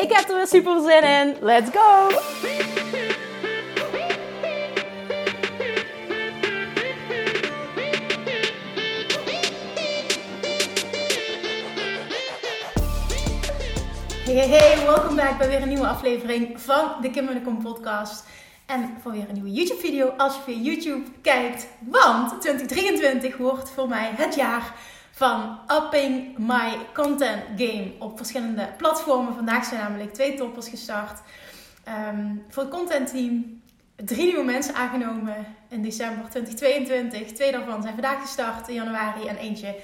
Ik heb er weer super zin in. Let's go! Hey, hey, welkom back bij weer een nieuwe aflevering van de Kim en podcast. En voor weer een nieuwe YouTube video als je via YouTube kijkt. Want 2023 wordt voor mij het jaar van Upping My Content Game op verschillende platformen. Vandaag zijn namelijk twee toppers gestart. Ehm, voor het content team drie nieuwe mensen aangenomen in december 2022. Twee daarvan zijn vandaag gestart in januari en eentje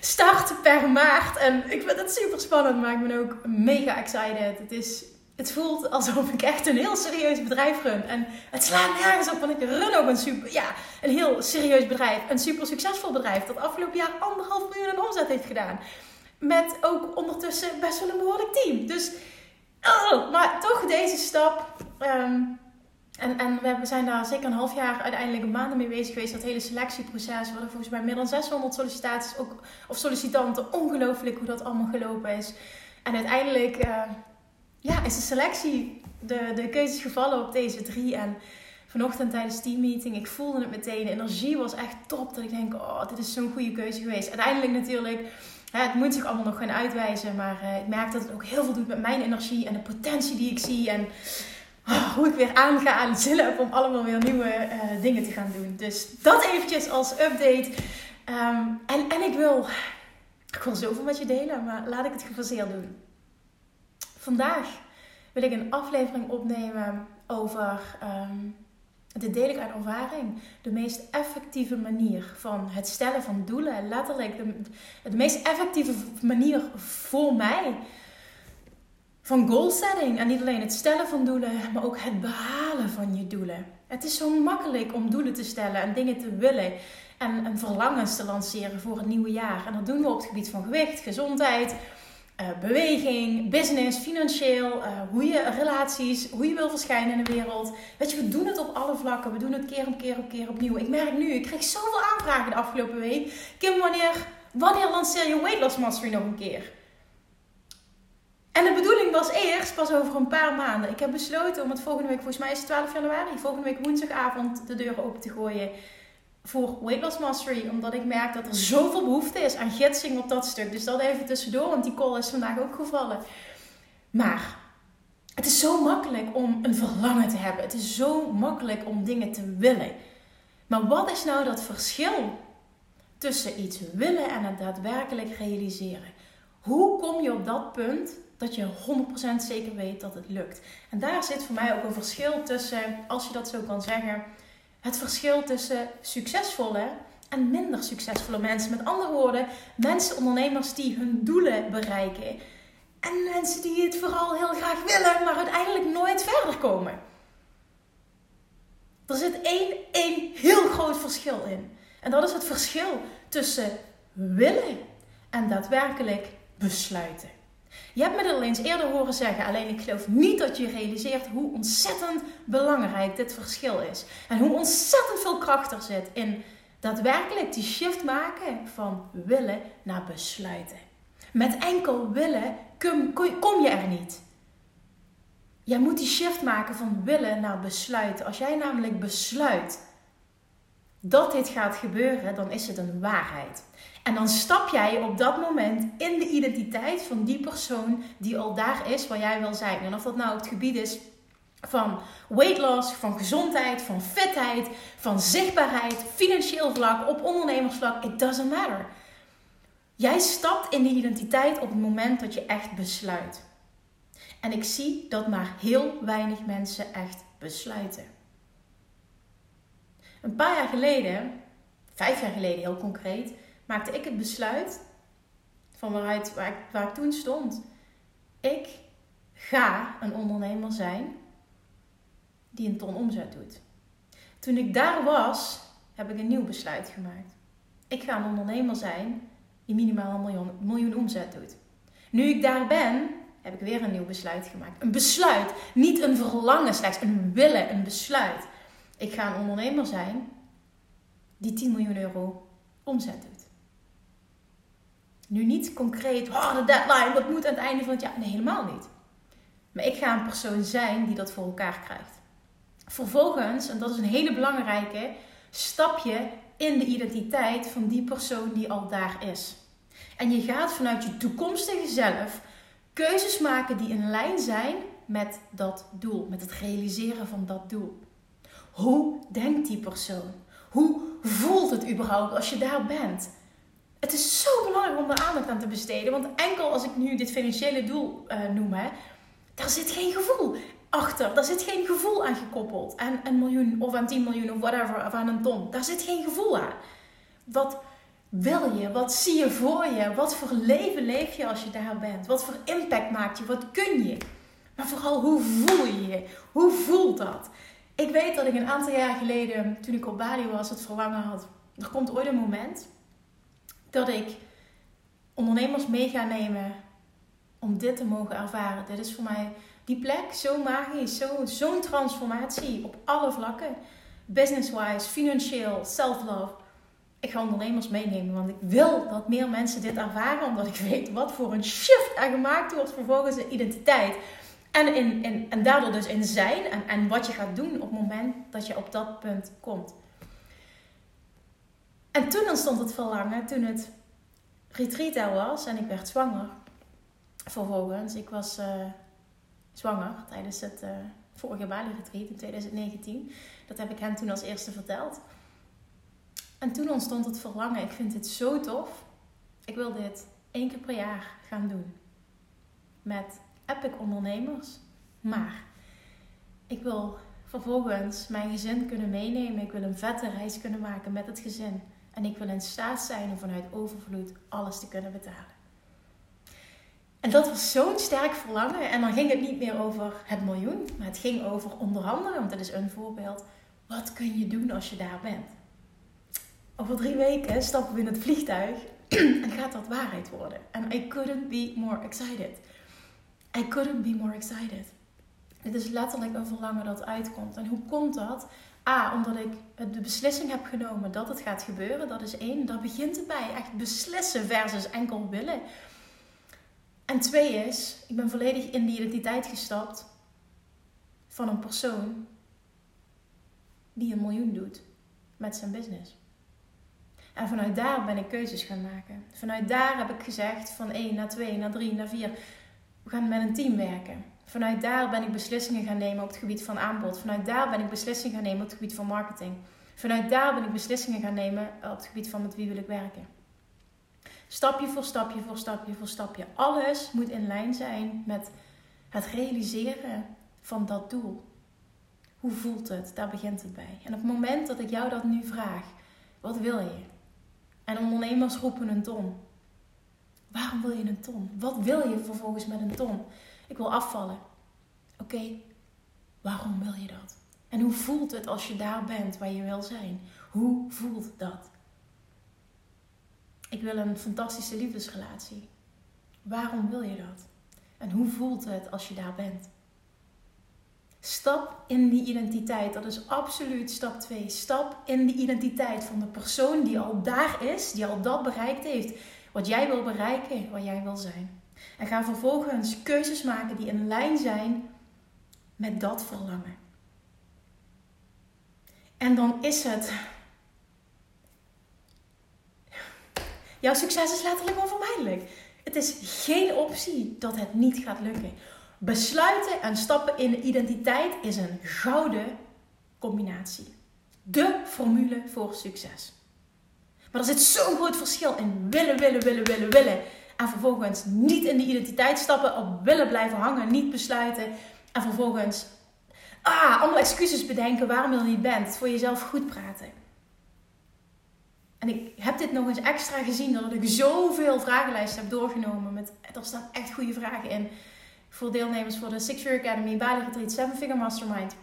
start per maart. En ik vind het super spannend, maar ik ben ook mega excited. Het is het voelt alsof ik echt een heel serieus bedrijf run. En het slaat nergens op, want ik run ook een super, ja, een heel serieus bedrijf. Een super succesvol bedrijf dat afgelopen jaar anderhalf miljoen in omzet heeft gedaan. Met ook ondertussen best wel een behoorlijk team. Dus, oh, maar toch deze stap. Ehm, en, en we zijn daar zeker een half jaar, uiteindelijk een maanden mee bezig geweest. Dat hele selectieproces. We hadden volgens mij meer dan 600 sollicitaties ook, of sollicitanten. Ongelooflijk hoe dat allemaal gelopen is. En uiteindelijk... Uh, ja, is de selectie, de, de keuzes gevallen op deze drie. En vanochtend tijdens teammeeting, ik voelde het meteen. De energie was echt top. Dat ik denk, oh, dit is zo'n goede keuze geweest. Uiteindelijk natuurlijk, hè, het moet zich allemaal nog gaan uitwijzen. Maar uh, ik merk dat het ook heel veel doet met mijn energie en de potentie die ik zie. En oh, hoe ik weer aanga aan het zin heb om allemaal weer nieuwe uh, dingen te gaan doen. Dus dat eventjes als update. Um, en, en ik wil, ik wil zoveel met je delen, maar laat ik het gefaseerd doen. Vandaag wil ik een aflevering opnemen over, um, ik uit ervaring, de meest effectieve manier van het stellen van doelen. Letterlijk de, de meest effectieve manier voor mij van goal setting. En niet alleen het stellen van doelen, maar ook het behalen van je doelen. Het is zo makkelijk om doelen te stellen en dingen te willen. En, en verlangens te lanceren voor het nieuwe jaar. En dat doen we op het gebied van gewicht, gezondheid, uh, beweging, business, financieel, uh, hoe je relaties, hoe je wil verschijnen in de wereld. Weet je, we doen het op alle vlakken. We doen het keer op keer op keer opnieuw. Ik merk nu, ik kreeg zoveel aanvragen de afgelopen week. Kim, wanneer, wanneer lanceer je Weight Loss Mastery nog een keer? En de bedoeling was eerst pas over een paar maanden. Ik heb besloten om het volgende week, volgens mij is het 12 januari, volgende week woensdagavond de deur open te gooien voor Weight Loss Mastery. Omdat ik merk dat er zoveel behoefte is aan gidsing op dat stuk. Dus dat even tussendoor, want die call is vandaag ook gevallen. Maar het is zo makkelijk om een verlangen te hebben. Het is zo makkelijk om dingen te willen. Maar wat is nou dat verschil tussen iets willen en het daadwerkelijk realiseren? Hoe kom je op dat punt dat je 100% zeker weet dat het lukt? En daar zit voor mij ook een verschil tussen, als je dat zo kan zeggen het verschil tussen succesvolle en minder succesvolle mensen. Met andere woorden, mensen, ondernemers die hun doelen bereiken. En mensen die het vooral heel graag willen, maar uiteindelijk nooit verder komen. Er zit één, één heel groot verschil in. En dat is het verschil tussen willen en daadwerkelijk besluiten. Je hebt me dat al eens eerder horen zeggen, alleen ik geloof niet dat je realiseert hoe ontzettend belangrijk dit verschil is. En hoe ontzettend veel kracht er zit in daadwerkelijk die shift maken van willen naar besluiten. Met enkel willen kom je er niet. Jij moet die shift maken van willen naar besluiten. Als jij namelijk besluit dat dit gaat gebeuren, dan is het een waarheid. En dan stap jij op dat moment in de identiteit van die persoon die al daar is waar jij wil zijn. En of dat nou het gebied is van weight loss, van gezondheid, van fitheid, van zichtbaarheid, financieel vlak, op ondernemersvlak, it doesn't matter. Jij stapt in de identiteit op het moment dat je echt besluit. En ik zie dat maar heel weinig mensen echt besluiten. Een paar jaar geleden, vijf jaar geleden heel concreet, maakte ik het besluit van waaruit waar ik, toen stond. Ik ga een ondernemer zijn die een ton omzet doet. Toen ik daar was, heb ik een nieuw besluit gemaakt. Ik ga een ondernemer zijn die minimaal een miljoen, miljoen omzet doet. Nu ik daar ben, heb ik weer een nieuw besluit gemaakt. Een besluit, niet een verlangen slechts, een willen, een besluit. Ik ga een ondernemer zijn die 10 miljoen euro omzet doet. Nu niet concreet, oh, de deadline, dat moet aan het einde van het jaar. Nee, helemaal niet. Maar ik ga een persoon zijn die dat voor elkaar krijgt. Vervolgens, en dat is een hele belangrijke, stap je in de identiteit van die persoon die al daar is. En je gaat vanuit je toekomstige zelf keuzes maken die in lijn zijn met dat doel, met het realiseren van dat doel. Hoe denkt die persoon? Hoe voelt het überhaupt als je daar bent? Het is zo belangrijk om daar aandacht aan te besteden. Want enkel als ik nu dit financiële doel uh, noem, hè, daar zit geen gevoel achter. Daar zit geen gevoel aan gekoppeld. Aan een miljoen of aan 10 miljoen of whatever, of aan een ton. Daar zit geen gevoel aan. Wat wil je? Wat zie je voor je? Wat voor leven leef je als je daar bent? Wat voor impact maakt je? Wat kun je? Maar vooral, hoe voel je je? Hoe voelt dat? Ik weet dat ik een aantal jaar geleden, toen ik op Bali was, het verlangen had. Er komt ooit een moment dat ik ondernemers mee ga nemen om dit te mogen ervaren. Dit is voor mij die plek zo magisch, zo'n zo transformatie op alle vlakken. Business-wise, financieel, self-love. Ik ga ondernemers meenemen, want ik wil dat meer mensen dit ervaren, omdat ik weet wat voor een shift er gemaakt wordt vervolgens in identiteit. En, in, en daardoor dus in zijn en, en wat je gaat doen op het moment dat je op dat punt komt. En toen ontstond het verlangen, toen het retreat was en ik werd zwanger. Vervolgens, ik was uh, zwanger tijdens het uh, vorige Bali retreat in 2019. Dat heb ik hen toen als eerste verteld. En toen ontstond het verlangen, ik vind dit zo tof. Ik wil dit één keer per jaar gaan doen. Met epic ondernemers. Maar ik wil vervolgens mijn gezin kunnen meenemen. Ik wil een vette reis kunnen maken met het gezin. En ik wil in staat zijn om vanuit overvloed alles te kunnen betalen. En dat was zo'n sterk verlangen. En dan ging het niet meer over het miljoen, maar het ging over onder andere, want dat is een voorbeeld, wat kun je doen als je daar bent? Over drie weken stappen we in het vliegtuig en gaat dat waarheid worden. En I couldn't be more excited. I couldn't be more excited. Het is letterlijk een verlangen dat uitkomt. En hoe komt dat? A, omdat ik de beslissing heb genomen dat het gaat gebeuren. Dat is één. Daar begint het bij. Echt beslissen versus enkel willen. En twee is, ik ben volledig in die identiteit gestapt van een persoon die een miljoen doet met zijn business. En vanuit daar ben ik keuzes gaan maken. Vanuit daar heb ik gezegd van 1 naar 2 naar 3 naar 4. We gaan met een team werken. Vanuit daar ben ik beslissingen gaan nemen op het gebied van aanbod. Vanuit daar ben ik beslissingen gaan nemen op het gebied van marketing. Vanuit daar ben ik beslissingen gaan nemen op het gebied van met wie wil ik werken. Stapje voor stapje voor stapje voor stapje. Alles moet in lijn zijn met het realiseren van dat doel. Hoe voelt het? Daar begint het bij. En op het moment dat ik jou dat nu vraag, wat wil je? En ondernemers roepen een ton. Waarom wil je een ton? Wat wil je vervolgens met een ton? Ik wil afvallen. Oké, waarom wil je dat? En hoe voelt het als je daar bent waar je wil zijn? Hoe voelt dat? Ik wil een fantastische liefdesrelatie. Waarom wil je dat? En hoe voelt het als je daar bent? Stap in die identiteit. Dat is absoluut stap 2. Stap in die identiteit van de persoon die al daar is, die al dat bereikt heeft. Wat jij wil bereiken, waar jij wil zijn. En ga vervolgens keuzes maken die in lijn zijn met dat verlangen. En dan is het. Jouw succes is letterlijk onvermijdelijk. Het is geen optie dat het niet gaat lukken. Besluiten en stappen in de identiteit is een gouden combinatie. De formule voor succes. Maar er zit zo'n groot verschil in willen, willen, willen, willen, willen. En vervolgens niet in de identiteit stappen, op willen blijven hangen, niet besluiten. En vervolgens ah, allemaal excuses bedenken waarom je er niet bent. Voor jezelf goed praten. En ik heb dit nog eens extra gezien, doordat ik zoveel vragenlijsten heb doorgenomen. Met, er staan echt goede vragen in voor deelnemers voor de Six Figure Academy, Bali Retreat, Seven Figure Mastermind.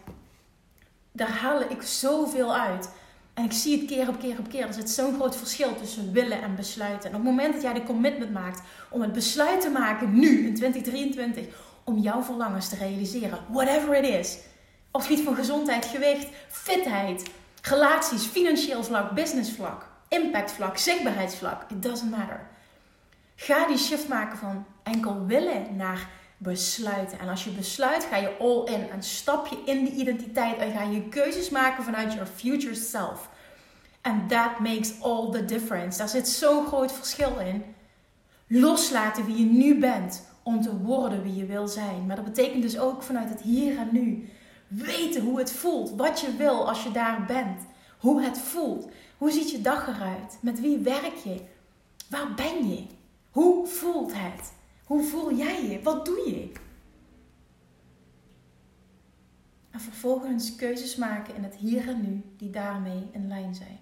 Daar haal ik zoveel uit. En ik zie het keer op keer op keer. Er zit zo'n groot verschil tussen willen en besluiten. En op het moment dat jij de commitment maakt om het besluit te maken nu in 2023 om jouw verlangens te realiseren, whatever it is, op het gebied van gezondheid, gewicht, fitheid, relaties, financieel vlak, business vlak, impact vlak, zichtbaarheidsvlak, it doesn't matter. Ga die shift maken van enkel willen naar besluiten. En als je besluit, ga je all in en stap je in die identiteit en ga je keuzes maken vanuit your future self. And that makes all the difference. Daar zit zo'n groot verschil in. Loslaten wie je nu bent om te worden wie je wil zijn. Maar dat betekent dus ook vanuit het hier en nu. Weten hoe het voelt, wat je wil als je daar bent. Hoe het voelt. Hoe ziet je dag eruit? Met wie werk je? Waar ben je? Hoe voelt het? Hoe voel jij je? Wat doe je? En vervolgens keuzes maken in het hier en nu die daarmee in lijn zijn.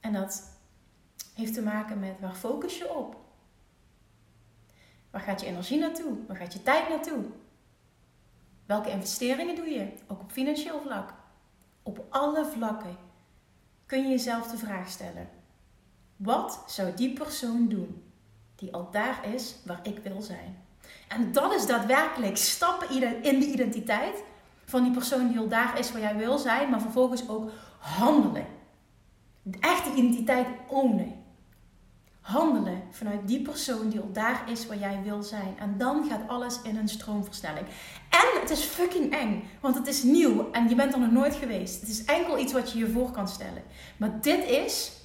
En dat heeft te maken met waar focus je op? Waar gaat je energie naartoe? Waar gaat je tijd naartoe? Welke investeringen doe je? Ook op financieel vlak. Op alle vlakken kun je jezelf de vraag stellen: wat zou die persoon doen die al daar is waar ik wil zijn. En dat is daadwerkelijk stappen in de identiteit van die persoon die al daar is waar jij wil zijn, maar vervolgens ook handelen. De echte identiteit ownen. Handelen vanuit die persoon die al daar is waar jij wil zijn. En dan gaat alles in een stroomversnelling. En het is fucking eng, want het is nieuw en je bent er nog nooit geweest. Het is enkel iets wat je je voor kan stellen. Maar dit is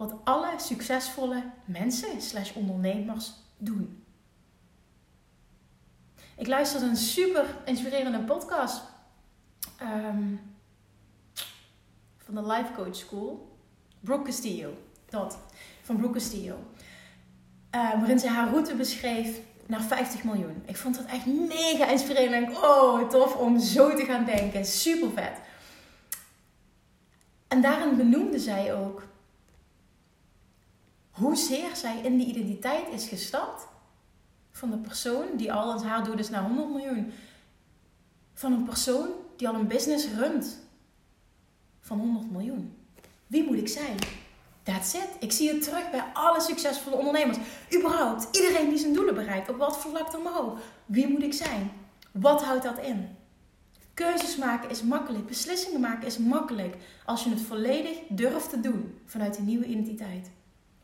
wat alle succesvolle mensen slash ondernemers doen. Ik luisterde een super inspirerende podcast um, van de Life Coach School. Brooke Castillo. Dat. Van Brooke Castillo. Uh, waarin ze haar route beschreef naar 50 miljoen. Ik vond dat echt mega inspirerend. En oh, tof om zo te gaan denken. Super vet. En daarin benoemde zij ook hoezeer zij in die identiteit is gestapt van de persoon die al het haar doet is naar 100 miljoen. Van een persoon die al een business runt van 100 miljoen. Wie moet ik zijn? That's it. Ik zie het terug bij alle succesvolle ondernemers. Überhaupt, iedereen die zijn doelen bereikt, op wat vlak dan ook. Wie moet ik zijn? Wat houdt dat in? Keuzes maken is makkelijk. Beslissingen maken is makkelijk. Als je het volledig durft te doen vanuit een nieuwe identiteit.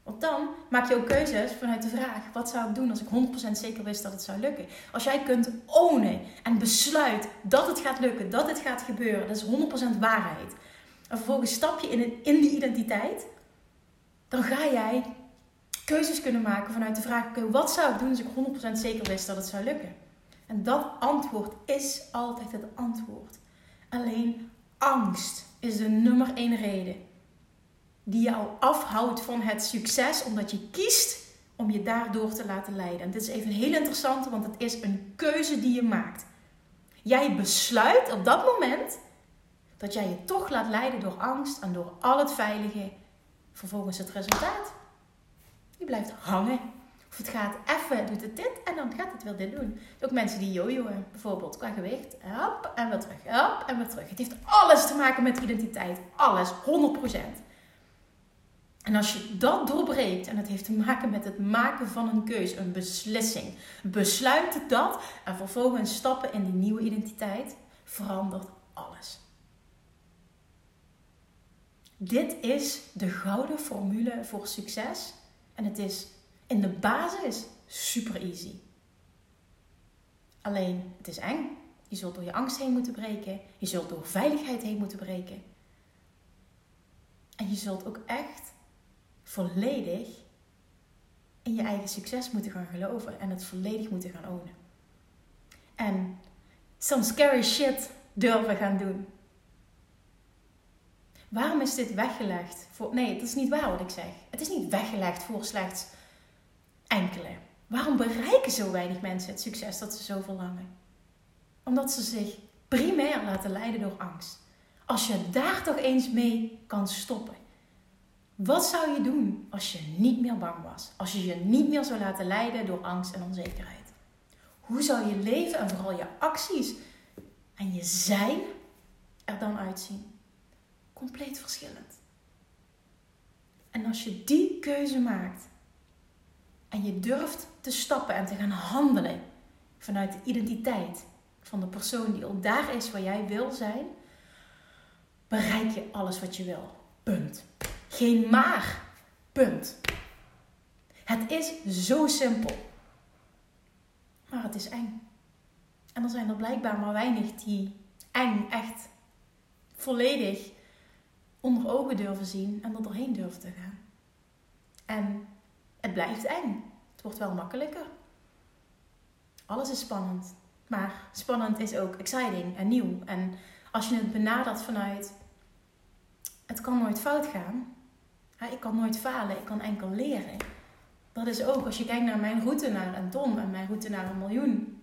Want dan maak je ook keuzes vanuit de vraag: wat zou ik doen als ik 100% zeker wist dat het zou lukken? Als jij kunt ownen en besluit dat het gaat lukken, dat het gaat gebeuren, dat is 100% waarheid. En vervolgens stap je in, in die identiteit, dan ga jij keuzes kunnen maken vanuit de vraag: wat zou ik doen als ik 100% zeker wist dat het zou lukken? En dat antwoord is altijd het antwoord. Alleen angst is de nummer één reden die jou afhoudt van het succes, omdat je kiest om je daardoor te laten leiden. En dit is even heel interessant, want het is een keuze die je maakt. Jij besluit op dat moment dat jij je toch laat leiden door angst en door al het veilige. Vervolgens het resultaat. Je blijft hangen. Of het gaat even, doet het dit en dan gaat het weer dit doen. Ook mensen die jojoen, bijvoorbeeld qua gewicht. Hop, en weer terug, hop, en weer terug. Het heeft alles te maken met identiteit. Alles, 100%. En als je dat doorbreekt, en het heeft te maken met het maken van een keuze, een beslissing, besluiten dat en vervolgens stappen in die nieuwe identiteit, verandert alles. Dit is de gouden formule voor succes en het is in de basis super easy. Alleen het is eng. Je zult door je angst heen moeten breken. Je zult door veiligheid heen moeten breken. En je zult ook echt volledig in je eigen succes moeten gaan geloven en het volledig moeten gaan ownen. En some scary shit durven gaan doen. Waarom is dit weggelegd? Voor, nee, het is niet waar wat ik zeg. Het is niet weggelegd voor slechts enkele. Waarom bereiken zo weinig mensen het succes dat ze zo verlangen? Omdat ze zich primair laten leiden door angst. Als je daar toch eens mee kan stoppen. Wat zou je doen als je niet meer bang was? Als je je niet meer zou laten leiden door angst en onzekerheid? Hoe zou je leven en vooral je acties en je zijn er dan uitzien? Compleet verschillend. En als je die keuze maakt en je durft te stappen en te gaan handelen vanuit de identiteit van de persoon die al daar is waar jij wil zijn, bereik je alles wat je wil. Punt. Geen maar. Punt. Het is zo simpel. Maar het is eng. En er zijn er blijkbaar maar weinig die eng echt volledig onder ogen durven zien en er doorheen durven te gaan. En het blijft eng. Het wordt wel makkelijker. Alles is spannend. Maar spannend is ook exciting en nieuw. En als je het benadert vanuit het kan nooit fout gaan. Ik kan nooit falen, ik kan enkel leren. Dat is ook als je kijkt naar mijn route naar een ton en mijn route naar een miljoen.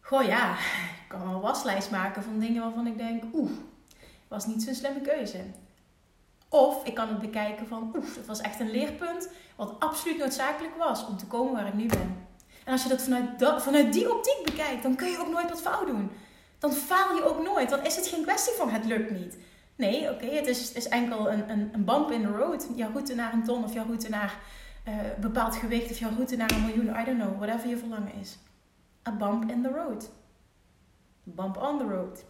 Goh ja, ik kan wel een waslijst maken van dingen waarvan ik denk, oeh, was niet zo'n slimme keuze. Of ik kan het bekijken van, oeh, dat was echt een leerpunt wat absoluut noodzakelijk was om te komen waar ik nu ben. En als je dat vanuit, vanuit die optiek bekijkt, dan kun je ook nooit wat fout doen. Dan faal je ook nooit. Dan is het geen kwestie van het lukt niet. Nee, oké, het is, is enkel een, een, een bump in the road. Jouw route naar een ton of jouw route naar uh, bepaald gewicht of jouw route naar een miljoen, I don't know, whatever je verlangen is. A bump in the road. Bump on the road.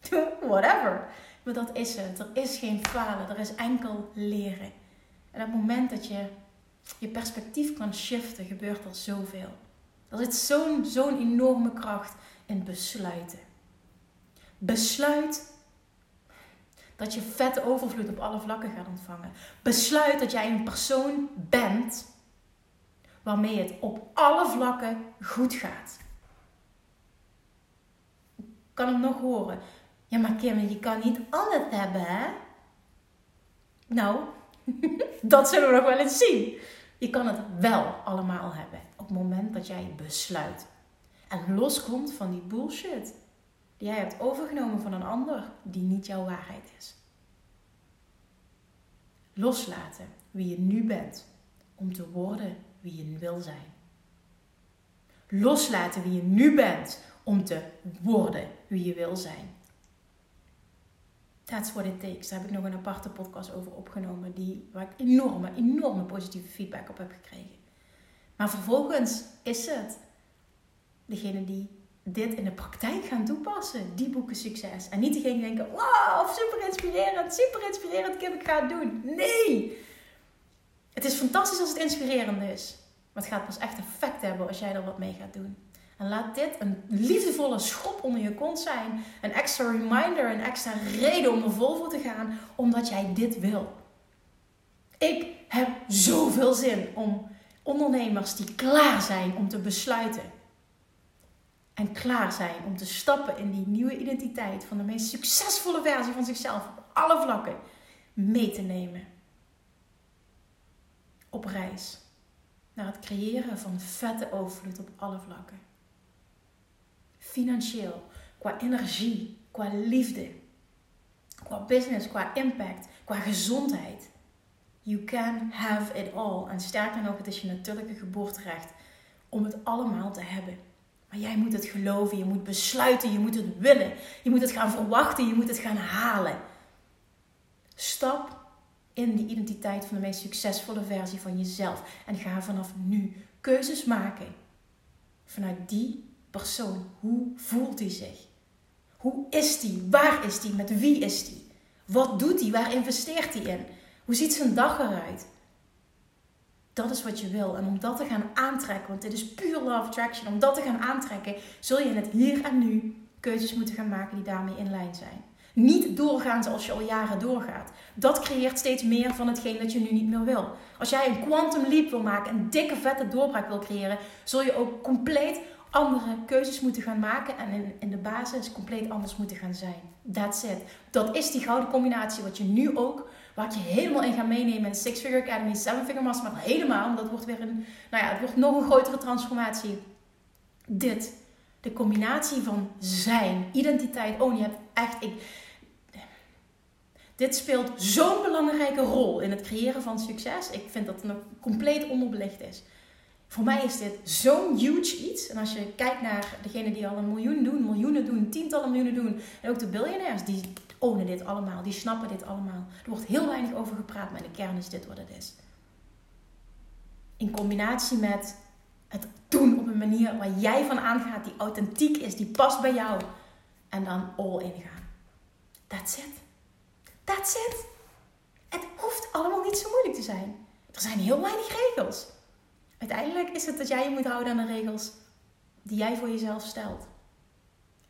whatever. Maar dat is het. Er is geen falen, er is enkel leren. En op het moment dat je je perspectief kan shiften, gebeurt er zoveel. Er zit zo'n zo'n enorme kracht in besluiten. Besluit dat je vette overvloed op alle vlakken gaat ontvangen. Besluit dat jij een persoon bent waarmee het op alle vlakken goed gaat. Ik kan hem nog horen. Ja, maar Kim, je kan niet alles hebben, hè? Nou, dat zullen we nog wel eens zien. Je kan het wel allemaal hebben op het moment dat jij besluit. En loskomt van die bullshit jij hebt overgenomen van een ander die niet jouw waarheid is. Loslaten wie je nu bent om te worden wie je wil zijn. Loslaten wie je nu bent om te worden wie je wil zijn. That's what it takes. Daar heb ik nog een aparte podcast over opgenomen, die, waar ik enorme, enorme positieve feedback op heb gekregen. Maar vervolgens is het degene die dit in de praktijk gaan toepassen, die boeken succes. En niet degene denken, wow, super inspirerend, super inspirerend, Kim, ik ga het doen. Nee! Het is fantastisch als het inspirerend is. Maar het gaat pas echt effect hebben als jij er wat mee gaat doen. En laat dit een liefdevolle schop onder je kont zijn. Een extra reminder, een extra reden om er vol voor te gaan. Omdat jij dit wil. Ik heb zoveel zin om ondernemers die klaar zijn om te besluiten en klaar zijn om te stappen in die nieuwe identiteit van de meest succesvolle versie van zichzelf op alle vlakken mee te nemen. Op reis naar het creëren van vette overvloed op alle vlakken. Financieel, qua energie, qua liefde, qua business, qua impact, qua gezondheid. You can have it all. En sterker nog, het is je natuurlijke geboorterecht om het allemaal te hebben. Maar jij moet het geloven, je moet besluiten, je moet het willen. Je moet het gaan verwachten, je moet het gaan halen. Stap in die identiteit van de meest succesvolle versie van jezelf. En ga vanaf nu keuzes maken. Vanuit die persoon. Hoe voelt hij zich? Hoe is die? Waar is die? Met wie is die? Wat doet hij? Waar investeert hij in? Hoe ziet zijn dag eruit? Dat is wat je wil. En om dat te gaan aantrekken, want dit is puur love attraction, om dat te gaan aantrekken, zul je in het hier en nu keuzes moeten gaan maken die daarmee in lijn zijn. Niet doorgaan zoals je al jaren doorgaat. Dat creëert steeds meer van hetgeen dat je nu niet meer wil. Als jij een quantum leap wil maken, een dikke vette doorbraak wil creëren, zul je ook compleet andere keuzes moeten gaan maken en in, in de basis compleet anders moeten gaan zijn. That's it. Dat is die gouden combinatie wat je nu ook Waar ik je helemaal in ga meenemen in Six Figure Academy, Seven Figure Master. Helemaal, want dat wordt weer een, nou ja, het wordt nog een grotere transformatie. Dit. De combinatie van zijn, identiteit. Oh, je hebt echt, ik, dit speelt zo'n belangrijke rol in het creëren van succes. Ik vind dat het nog compleet onderbelicht is. Voor mij is dit zo'n huge iets. En als je kijkt naar degenen die al een miljoen doen, miljoenen doen, tientallen miljoenen doen. En ook de biljonairs, die ownen dit allemaal. Die snappen dit allemaal. Er wordt heel weinig over gepraat, maar de kern is dit wat het is. In combinatie met het doen op een manier waar jij van aangaat, die authentiek is, die past bij jou. En dan all in gaan. That's it. That's it. Het hoeft allemaal niet zo moeilijk te zijn. Er zijn heel weinig regels. Uiteindelijk is het dat jij je moet houden aan de regels die jij voor jezelf stelt.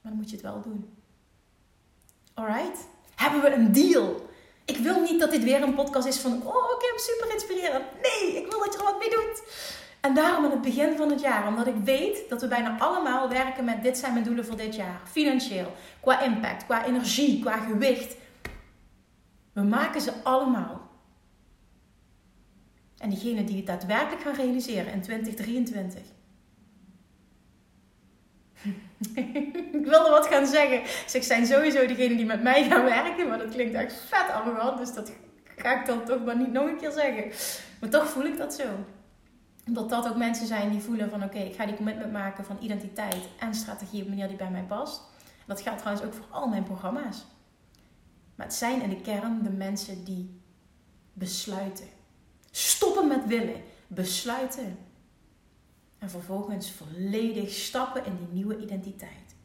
Maar dan moet je het wel doen. Alright? Hebben we een deal? Ik wil niet dat dit weer een podcast is van, oh, ik heb super inspirerend. Nee, ik wil dat je er wat mee doet. En daarom aan het begin van het jaar, omdat ik weet dat we bijna allemaal werken met dit zijn mijn doelen voor dit jaar. Financieel, qua impact, qua energie, qua gewicht. We maken ze allemaal. En diegenen die het daadwerkelijk gaan realiseren in 2023. ik wilde wat gaan zeggen. Zeg, zijn sowieso degenen die met mij gaan werken. Maar dat klinkt echt vet arrogant. Dus dat ga ik dan toch maar niet nog een keer zeggen. Maar toch voel ik dat zo. Omdat dat ook mensen zijn die voelen van... Oké, ik ga die commitment maken van identiteit en strategie op een manier die bij mij past. Dat geldt trouwens ook voor al mijn programma's. Maar het zijn in de kern de mensen die besluiten. Stoppen met willen. Besluiten. En vervolgens volledig stappen in die nieuwe identiteit.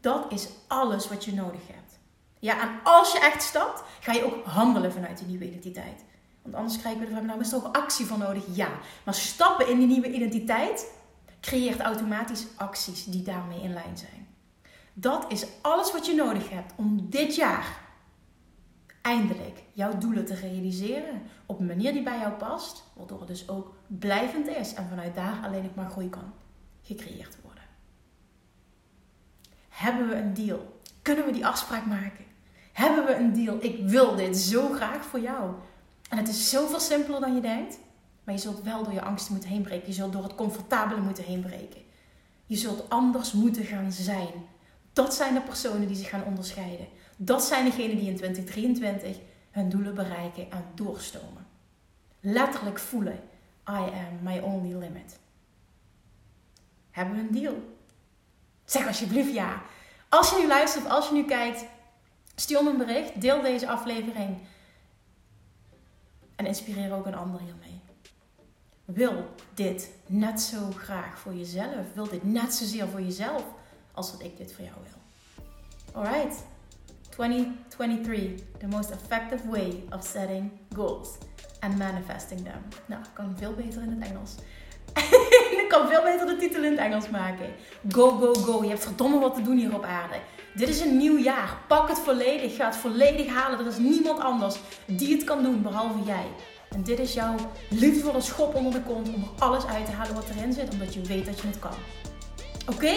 Dat is alles wat je nodig hebt. Ja, en als je echt stapt, ga je ook handelen vanuit die nieuwe identiteit. Want anders krijgen we de vraag, nou is er ook actie voor nodig? Ja. Maar stappen in die nieuwe identiteit creëert automatisch acties die daarmee in lijn zijn. Dat is alles wat je nodig hebt om dit jaar eindelijk jouw doelen te realiseren op een manier die bij jou past, waardoor het dus ook blijvend is en vanuit daar alleen maar groei kan gecreëerd worden. Hebben we een deal? Kunnen we die afspraak maken? Hebben we een deal? Ik wil dit zo graag voor jou. En het is zoveel simpeler dan je denkt, maar je zult wel door je angsten moeten heen breken. Je zult door het comfortabele moeten heen breken. Je zult anders moeten gaan zijn. Dat zijn de personen die zich gaan onderscheiden. Dat zijn degenen die in 2023 hun doelen bereiken en doorstomen. Letterlijk voelen: I am my only limit. Hebben we een deal? Zeg alsjeblieft ja. Als je nu luistert, als je nu kijkt, stuur me een bericht, deel deze aflevering en inspireer ook een ander hiermee. Wil dit net zo graag voor jezelf? Wil dit net zozeer voor jezelf als dat ik dit voor jou wil? Alright. 2023, the most effective way of setting goals and manifesting them. Nou, ik kan veel beter in het Engels. ik kan veel beter de titel in het Engels maken. Go, go, go. Je hebt verdomme wat te doen hier op aarde. Dit is een nieuw jaar. Pak het volledig. Ga het volledig halen. Er is niemand anders die het kan doen, behalve jij. En dit is jouw liefdevolle schop onder de kont om er alles uit te halen wat erin zit, omdat je weet dat je het kan. Oké?